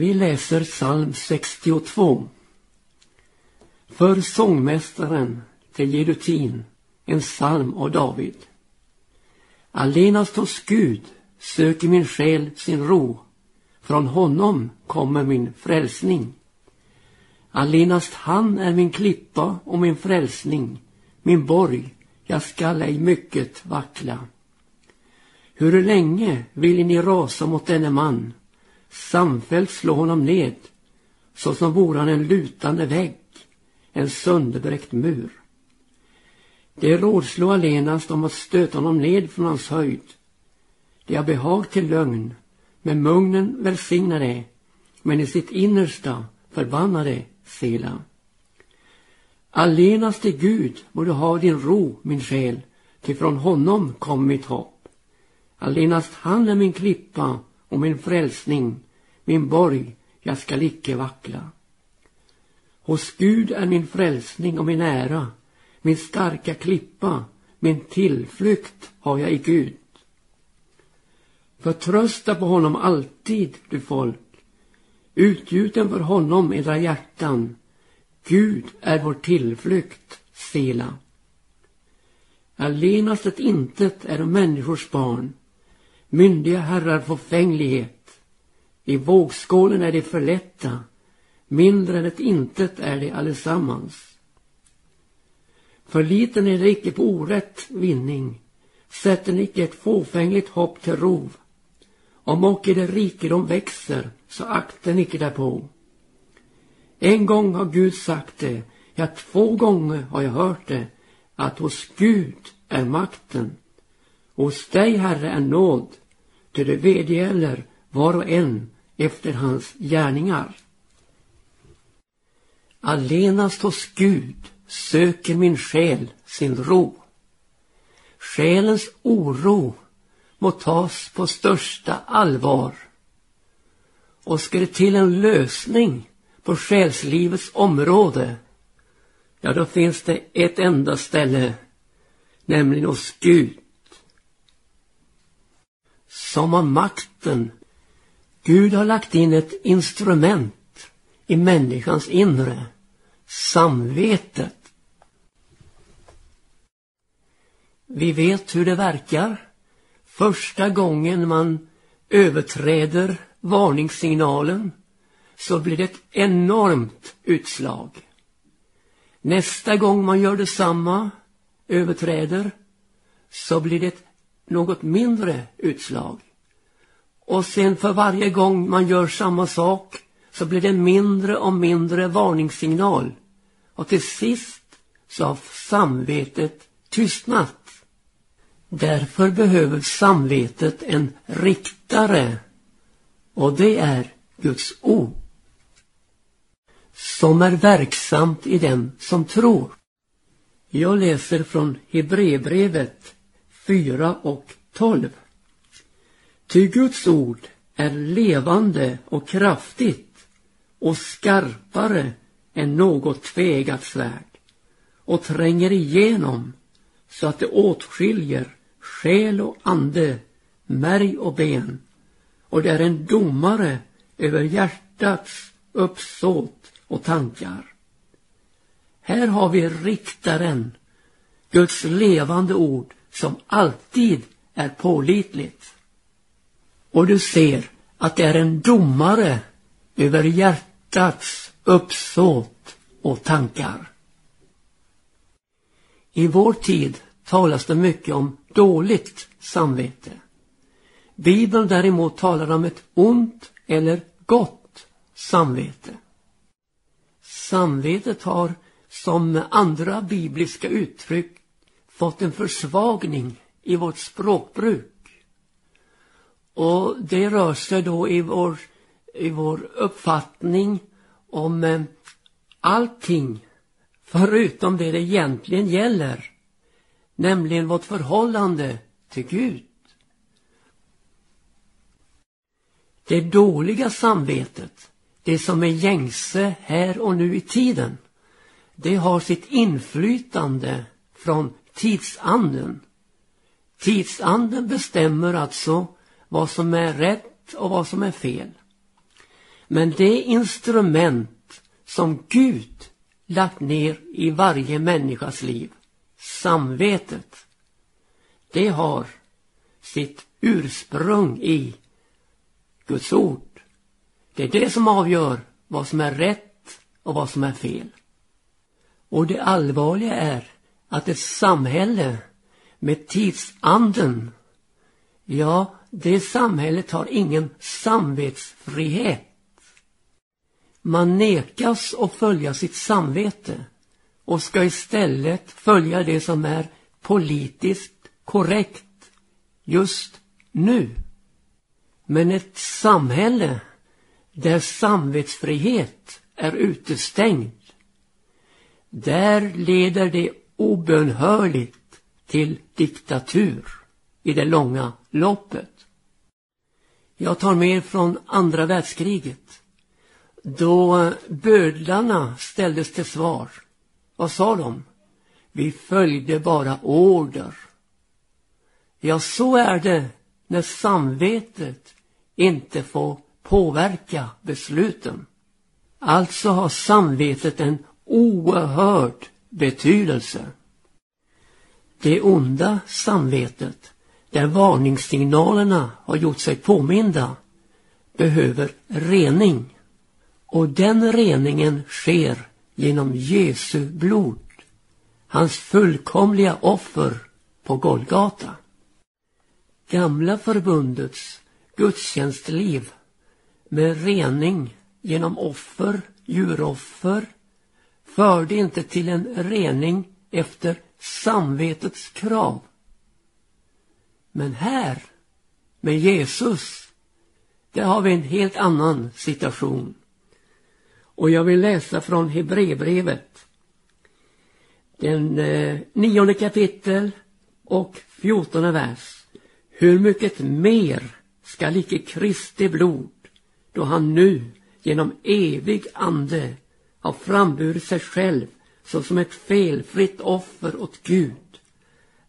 Vi läser psalm 62. För sångmästaren till Jedutin, en psalm av David. Allenast hos Gud söker min själ sin ro. Från honom kommer min frälsning. Allenast han är min klippa och min frälsning, min borg, jag skall ej mycket vackla. Hur länge vill ni rasa mot denne man, samfällt slå honom ned, såsom vore han en lutande vägg, en sönderbräckt mur. Det rådslå allenast om att stöta honom ned från hans höjd. Det har behag till lögn, med mugnen välsignar det, men i sitt innersta förbannar det Sela. Allenast till Gud må du ha din ro, min själ, till från honom kom mitt hopp. Allenast han är min klippa och min frälsning, min borg, jag skall icke vackla. Hos Gud är min frälsning och min ära, min starka klippa, min tillflykt har jag i Gud. Förtrösta på honom alltid, du folk. Utgjuten för honom edra hjärtan. Gud är vår tillflykt, Sela. Allenast ett intet är människors barn, myndiga herrar förfänglighet. I vågskålen är de förlätta, mindre än ett intet är de allesammans. Förliten är det icke på orätt vinning, sätter ni icke ett fåfängligt hopp till rov. Om och i det rikedom växer, så akten icke därpå. En gång har Gud sagt det, ja två gånger har jag hört det, att hos Gud är makten. Hos dig, Herre, är nåd, till det vedergäller var och en efter hans gärningar. Allenast hos Gud söker min själ sin ro. Själens oro må tas på största allvar. Och ska det till en lösning på själslivets område, ja då finns det ett enda ställe, nämligen hos Gud. Som har makten. Gud har lagt in ett instrument i människans inre, samvetet. Vi vet hur det verkar. Första gången man överträder varningssignalen så blir det ett enormt utslag. Nästa gång man gör detsamma, överträder, så blir det ett något mindre utslag. Och sen för varje gång man gör samma sak så blir det mindre och mindre varningssignal. Och till sist så har samvetet tystnat. Därför behöver samvetet en riktare och det är Guds ord som är verksamt i den som tror. Jag läser från Hebreerbrevet 4 och 12. Ty Guds ord är levande och kraftigt och skarpare än något tvegat svärd och tränger igenom så att det åtskiljer själ och ande, märg och ben och det är en domare över hjärtats uppsåt och tankar. Här har vi riktaren, Guds levande ord som alltid är pålitligt. Och du ser att det är en domare över hjärtats uppsåt och tankar. I vår tid talas det mycket om dåligt samvete. Bibeln däremot talar om ett ont eller gott samvete. Samvetet har som andra bibliska uttryck fått en försvagning i vårt språkbruk. Och det rör sig då i vår, i vår uppfattning om eh, allting förutom det det egentligen gäller nämligen vårt förhållande till Gud. Det dåliga samvetet, det som är gängse här och nu i tiden, det har sitt inflytande från tidsanden. Tidsanden bestämmer alltså vad som är rätt och vad som är fel. Men det instrument som Gud lagt ner i varje människas liv, samvetet, det har sitt ursprung i Guds ord. Det är det som avgör vad som är rätt och vad som är fel. Och det allvarliga är att ett samhälle med tidsanden, ja, det samhället har ingen samvetsfrihet. Man nekas att följa sitt samvete och ska istället följa det som är politiskt korrekt just nu. Men ett samhälle där samvetsfrihet är utestängd, där leder det obönhörligt till diktatur i det långa loppet. Jag tar med från andra världskriget. Då bödlarna ställdes till svar. Vad sa de? Vi följde bara order. Ja, så är det när samvetet inte får påverka besluten. Alltså har samvetet en oerhörd betydelse. Det onda samvetet, där varningssignalerna har gjort sig påminda, behöver rening. Och den reningen sker genom Jesu blod, hans fullkomliga offer på Golgata. Gamla förbundets gudstjänstliv med rening genom offer, djuroffer, förde inte till en rening efter samvetets krav. Men här, med Jesus, där har vi en helt annan situation. Och jag vill läsa från Hebreerbrevet. Den eh, nionde kapitel och fjortonde vers. Hur mycket mer skall icke Kristi blod, då han nu genom evig ande har framburit sig själv såsom ett felfritt offer åt Gud,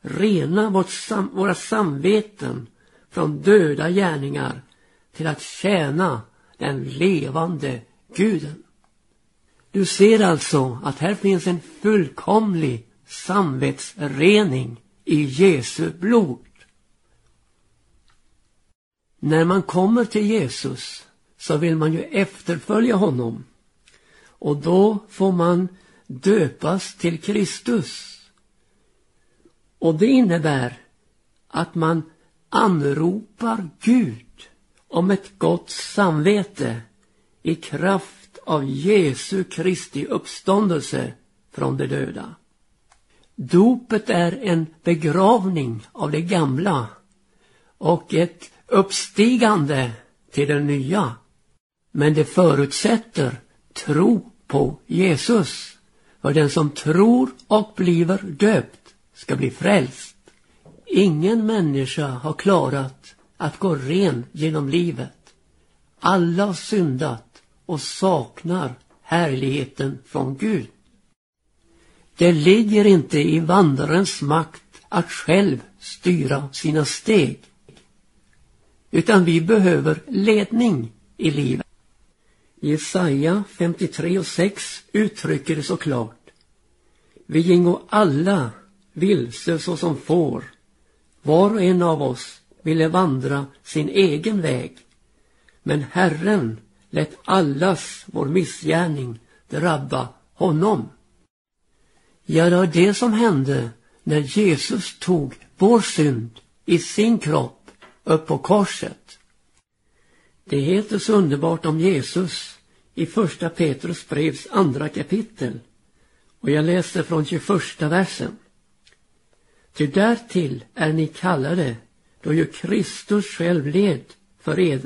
rena vårt sam våra samveten från döda gärningar till att tjäna den levande guden. Du ser alltså att här finns en fullkomlig samvetsrening i Jesu blod. När man kommer till Jesus så vill man ju efterfölja honom. Och då får man döpas till Kristus. Och det innebär att man anropar Gud om ett gott samvete i kraft av Jesu Kristi uppståndelse från de döda. Dopet är en begravning av det gamla och ett uppstigande till det nya. Men det förutsätter tro på Jesus. För den som tror och bliver döpt ska bli frälst. Ingen människa har klarat att gå ren genom livet. Alla har syndat och saknar härligheten från Gud. Det ligger inte i vandrarens makt att själv styra sina steg. Utan vi behöver ledning i livet. Jesaja 53 och 6 uttrycker det så klart. Vi gingo alla vilse såsom får. Var och en av oss ville vandra sin egen väg. Men Herren lät allas vår missgärning drabba honom. Ja, det var det som hände när Jesus tog vår synd i sin kropp upp på korset. Det heter så underbart om Jesus i första Petrus brevs andra kapitel och jag läser från 21 versen. Ty därtill är ni kallade då ju Kristus själv led för er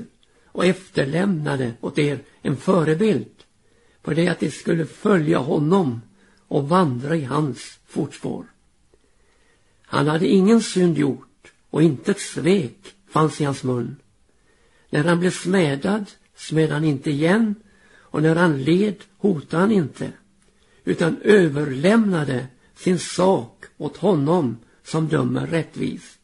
och efterlämnade åt er en förebild på det att ni skulle följa honom och vandra i hans fotspår. Han hade ingen synd gjort och intet svek fanns i hans mun. När han blev smädad smädade han inte igen och när han led hotade han inte utan överlämnade sin sak åt honom som dömer rättvist.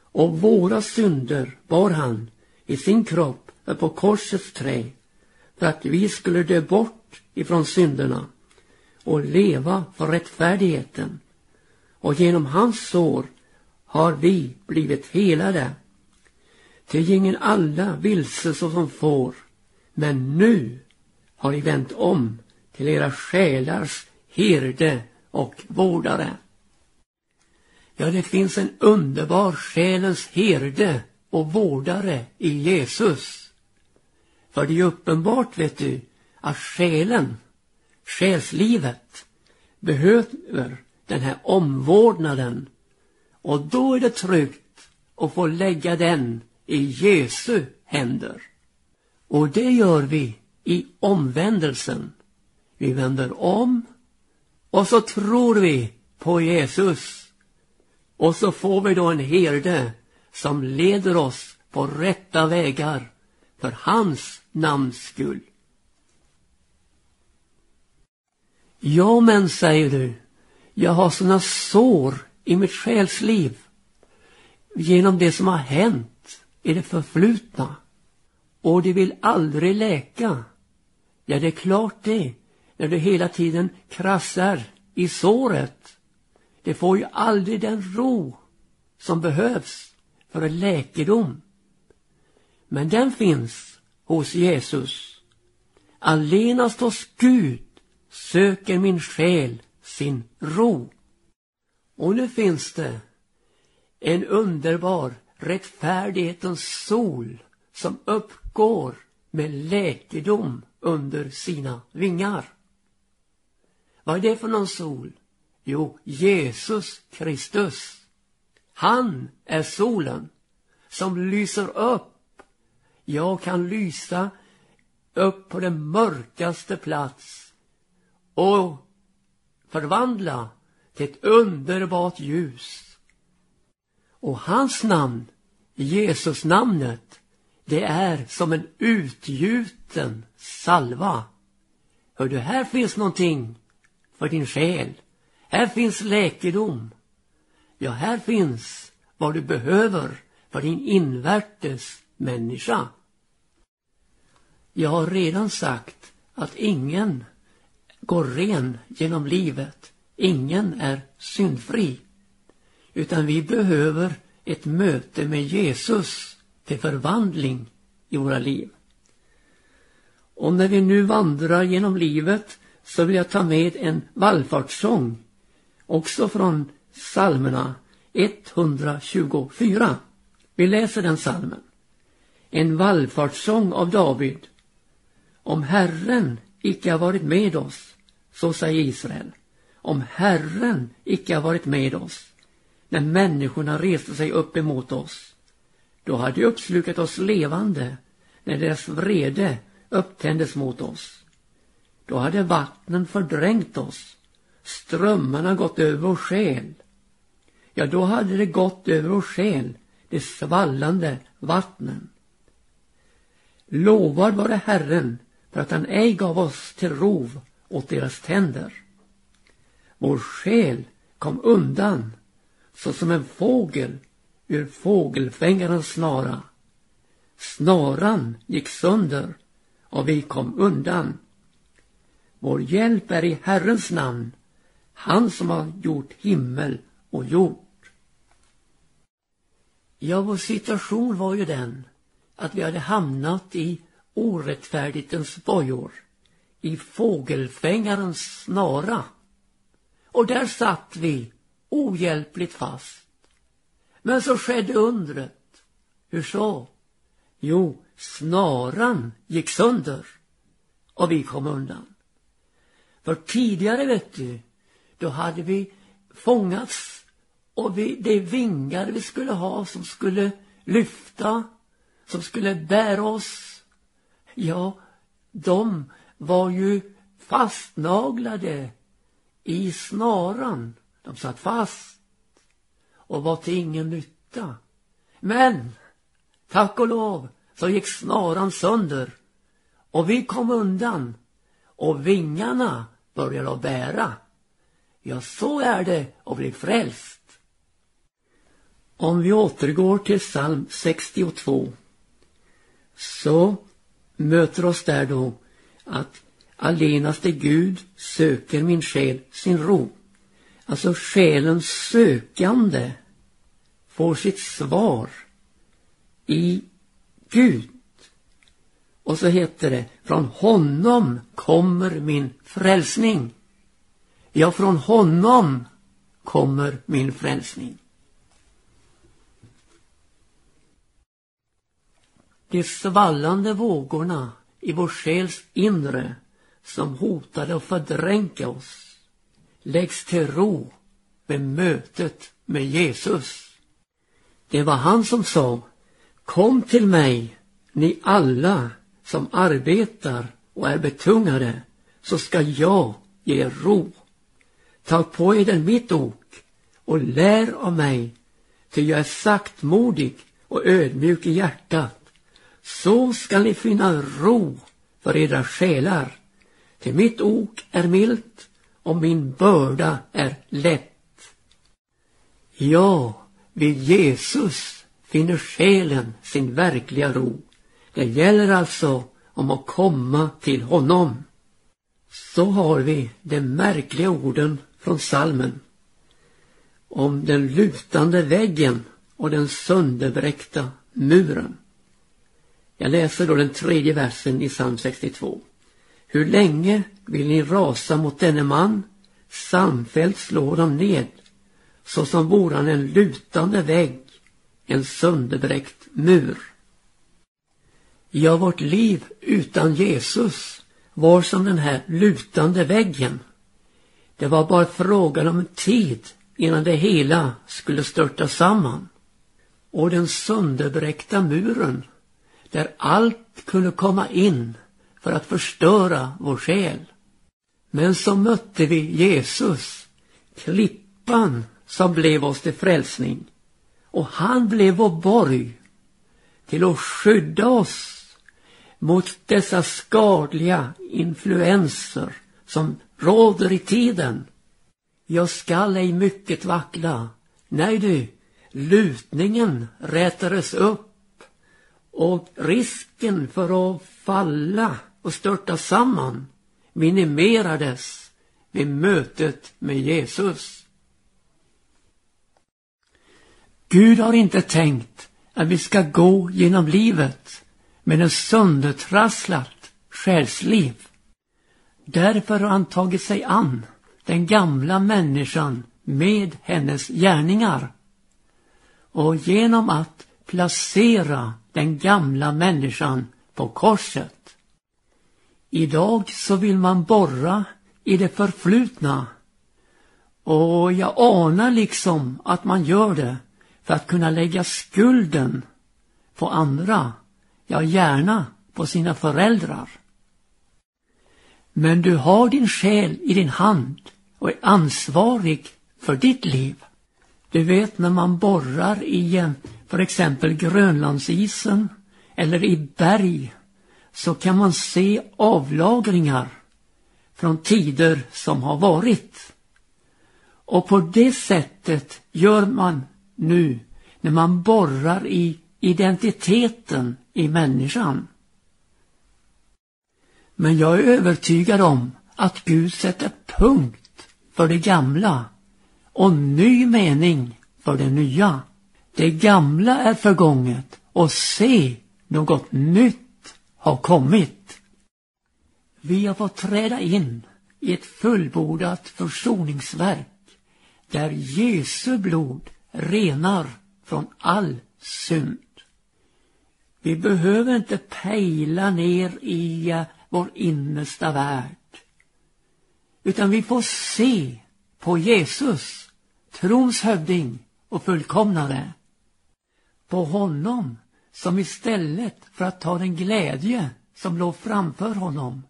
Och våra synder bar han i sin kropp på korsets trä för att vi skulle dö bort ifrån synderna och leva för rättfärdigheten. Och genom hans sår har vi blivit helade. Ty gingen alla vilse såsom får, men nu har ni vänt om till era själars herde och vårdare. Ja, det finns en underbar själens herde och vårdare i Jesus. För det är uppenbart, vet du, att själen, själslivet, behöver den här omvårdnaden. Och då är det tryggt att få lägga den i Jesu händer. Och det gör vi i omvändelsen. Vi vänder om och så tror vi på Jesus. Och så får vi då en herde som leder oss på rätta vägar för hans namns skull. Ja, men säger du, jag har såna sår i mitt själsliv genom det som har hänt i det förflutna och de vill aldrig läka. Ja, det är klart det, när du hela tiden krassar i såret. Det får ju aldrig den ro som behövs för en läkedom. Men den finns hos Jesus. Allenast hos Gud söker min själ sin ro. Och nu finns det en underbar rättfärdighetens sol som uppgår med läkedom under sina vingar. Vad är det för någon sol? Jo, Jesus Kristus. Han är solen som lyser upp. Jag kan lysa upp på den mörkaste plats och förvandla till ett underbart ljus. Och hans namn, Jesus namnet, det är som en utgjuten salva. Hör du, här finns någonting för din själ. Här finns läkedom. Ja, här finns vad du behöver för din invärtes människa. Jag har redan sagt att ingen går ren genom livet. Ingen är syndfri. Utan vi behöver ett möte med Jesus till förvandling i våra liv. Och när vi nu vandrar genom livet så vill jag ta med en vallfartssång också från psalmerna 124. Vi läser den psalmen. En vallfartssång av David. Om Herren icke har varit med oss, så säger Israel. Om Herren icke har varit med oss, när människorna reste sig upp emot oss, då hade de uppslukat oss levande när deras vrede upptändes mot oss. Då hade vattnen fördrängt oss, strömmarna gått över vår själ. Ja, då hade det gått över vår själ, de svallande vattnen. Lovad vare Herren för att han ej gav oss till rov åt deras tänder. Vår själ kom undan såsom en fågel ur fågelfängarens snara. Snaran gick sönder och vi kom undan. Vår hjälp är i Herrens namn, han som har gjort himmel och jord. Ja, vår situation var ju den att vi hade hamnat i orättfärdighetens bojor, i fågelfängarens snara. Och där satt vi ohjälpligt fast. Men så skedde undret. Hur så? Jo, snaran gick sönder och vi kom undan. För tidigare, vet du, då hade vi fångats och vi, de vingar vi skulle ha som skulle lyfta, som skulle bära oss. Ja, de var ju fastnaglade i snaran. De satt fast och var till ingen nytta. Men, tack och lov, så gick snaran sönder och vi kom undan och vingarna började att bära. Ja, så är det att bli frälst. Om vi återgår till psalm 62 så möter oss där då att allenaste Gud söker min själ sin ro. Alltså själens sökande får sitt svar i Gud. Och så heter det, från honom kommer min frälsning. Ja, från honom kommer min frälsning. De svallande vågorna i vår själs inre som hotade att fördränka oss läggs till ro med mötet med Jesus. Det var han som sa Kom till mig, ni alla som arbetar och är betungade, så ska jag ge er ro. Ta på er mitt ok och lär av mig, ty jag är saktmodig och ödmjuk i hjärtat. Så ska ni finna ro för era själar. Till mitt ok är milt och min börda är lätt. Ja, vid Jesus finner själen sin verkliga ro. Det gäller alltså om att komma till honom. Så har vi de märkliga orden från salmen om den lutande väggen och den sönderbräckta muren. Jag läser då den tredje versen i psalm 62. Hur länge vill ni rasa mot denne man? Samfällt slår de ned, såsom vore han en lutande vägg, en sönderbräckt mur. Ja, vårt liv utan Jesus var som den här lutande väggen. Det var bara frågan om tid innan det hela skulle störta samman. Och den sönderbräckta muren, där allt kunde komma in för att förstöra vår själ. Men så mötte vi Jesus, klippan som blev oss till frälsning. Och han blev vår borg till att skydda oss mot dessa skadliga influenser som råder i tiden. Jag skall ej mycket vackla. Nej du, lutningen rätades upp och risken för att falla och störtas samman minimerades vid mötet med Jesus. Gud har inte tänkt att vi ska gå genom livet med en söndertrasslat själsliv. Därför har han tagit sig an den gamla människan med hennes gärningar. Och genom att placera den gamla människan på korset. Idag så vill man borra i det förflutna. Och jag anar liksom att man gör det för att kunna lägga skulden på andra. Ja, gärna på sina föräldrar. Men du har din själ i din hand och är ansvarig för ditt liv. Du vet när man borrar i för exempel Grönlandsisen eller i berg så kan man se avlagringar från tider som har varit. Och på det sättet gör man nu när man borrar i identiteten i människan. Men jag är övertygad om att Gud sätter punkt för det gamla och ny mening för det nya. Det gamla är förgånget och se, något nytt har kommit. Vi har fått träda in i ett fullbordat försoningsverk där Jesu blod renar från all synd. Vi behöver inte pejla ner i eh, vår innersta värld. Utan vi får se på Jesus, trons hövding och fullkomnare. På honom som istället för att ta den glädje som låg framför honom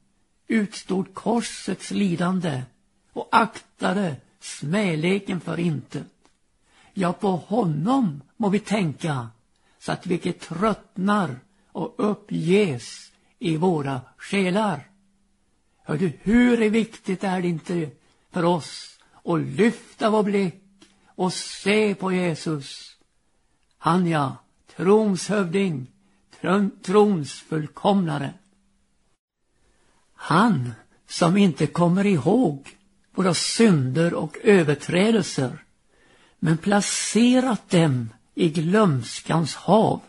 utstod korsets lidande och aktade smäleken för intet. Ja, på honom må vi tänka så att vi icke tröttnar och uppges i våra själar. Hör du, hur viktigt är det inte för oss att lyfta vår blick och se på Jesus. Han ja, trons hövding, trons fullkomnare. Han som inte kommer ihåg våra synder och överträdelser men placerat dem i glömskans hav.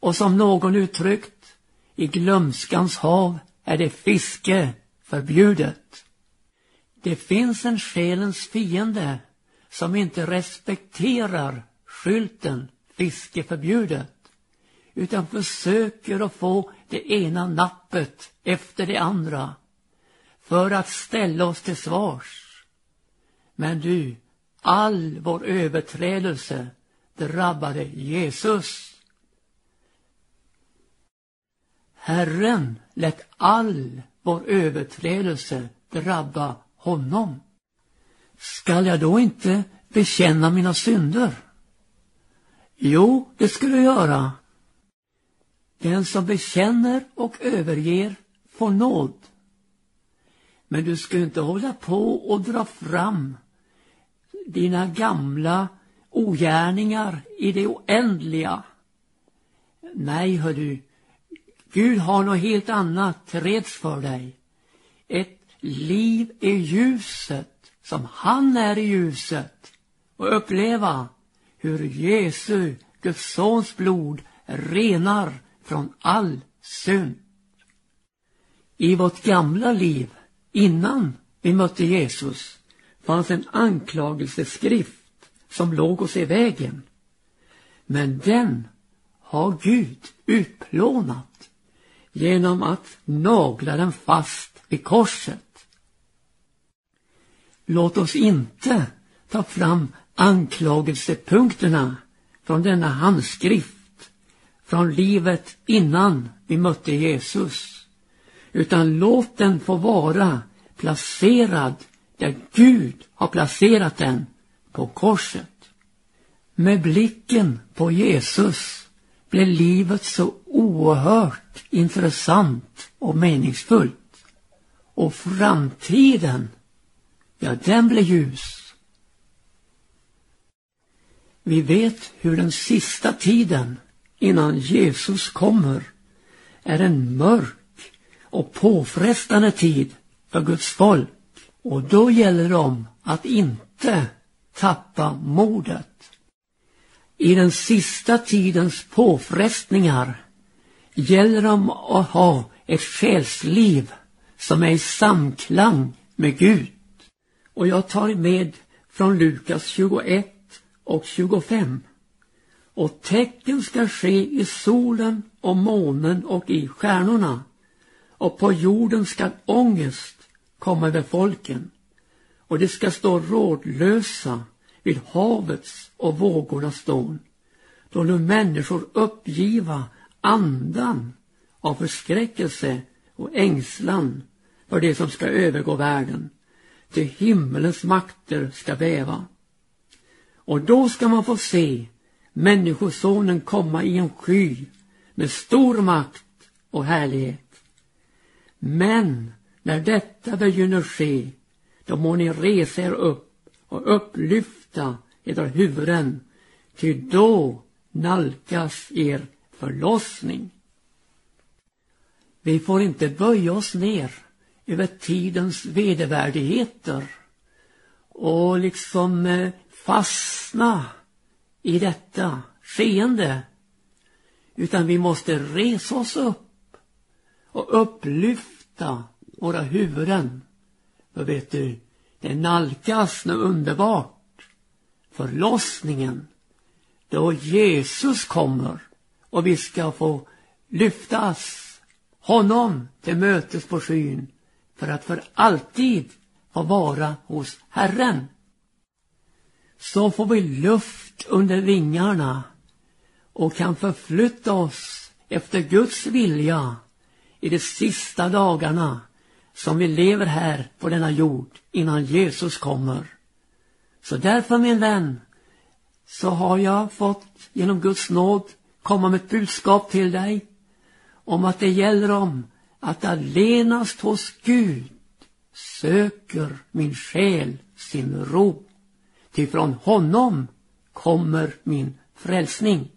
Och som någon uttryckt, i glömskans hav är det fiske förbjudet. Det finns en själens fiende som inte respekterar skylten fiske förbjudet utan försöker att få det ena nappet efter det andra för att ställa oss till svars. Men du, all vår överträdelse drabbade Jesus. Herren lät all vår överträdelse drabba honom. Skall jag då inte bekänna mina synder? Jo, det skulle du göra. Den som bekänner och överger får nåd. Men du ska inte hålla på och dra fram dina gamla ogärningar i det oändliga. Nej, hör du, Gud har något helt annat till reds för dig. Ett liv i ljuset, som han är i ljuset. Och uppleva hur Jesu, Guds sons blod, renar från all synd. I vårt gamla liv, innan vi mötte Jesus, fanns en anklagelseskrift som låg oss i vägen. Men den har Gud utplånat genom att nagla den fast vid korset. Låt oss inte ta fram anklagelsepunkterna från denna handskrift från livet innan vi mötte Jesus. Utan låt den få vara placerad där Gud har placerat den, på korset. Med blicken på Jesus blev livet så oerhört intressant och meningsfullt. Och framtiden, ja den blev ljus. Vi vet hur den sista tiden innan Jesus kommer är en mörk och påfrestande tid för Guds folk. Och då gäller det om att inte tappa modet. I den sista tidens påfrestningar gäller det om att ha ett själsliv som är i samklang med Gud. Och jag tar med från Lukas 21 och 25 och tecken ska ske i solen och månen och i stjärnorna. Och på jorden ska ångest komma över folken. Och de ska stå rådlösa vid havets och vågornas dån. Då nu människor uppgiva andan av förskräckelse och ängslan för det som ska övergå världen. Till himmelens makter ska väva och då ska man få se Människosonen komma i en sky med stor makt och härlighet. Men när detta begynner ske, då må ni resa er upp och upplyfta edra huvuden, ty då nalkas er förlossning. Vi får inte böja oss ner över tidens vedervärdigheter och liksom eh, fastna i detta skeende. Utan vi måste resa oss upp och upplyfta våra huvuden. För vet du, det nalkas nu underbart förlossningen då Jesus kommer och vi ska få lyftas honom till mötes på skyn för att för alltid få vara hos Herren så får vi luft under vingarna och kan förflytta oss efter Guds vilja i de sista dagarna som vi lever här på denna jord innan Jesus kommer. Så därför min vän så har jag fått genom Guds nåd komma med ett budskap till dig om att det gäller om att allenast hos Gud söker min själ sin ro. Ty från honom kommer min frälsning.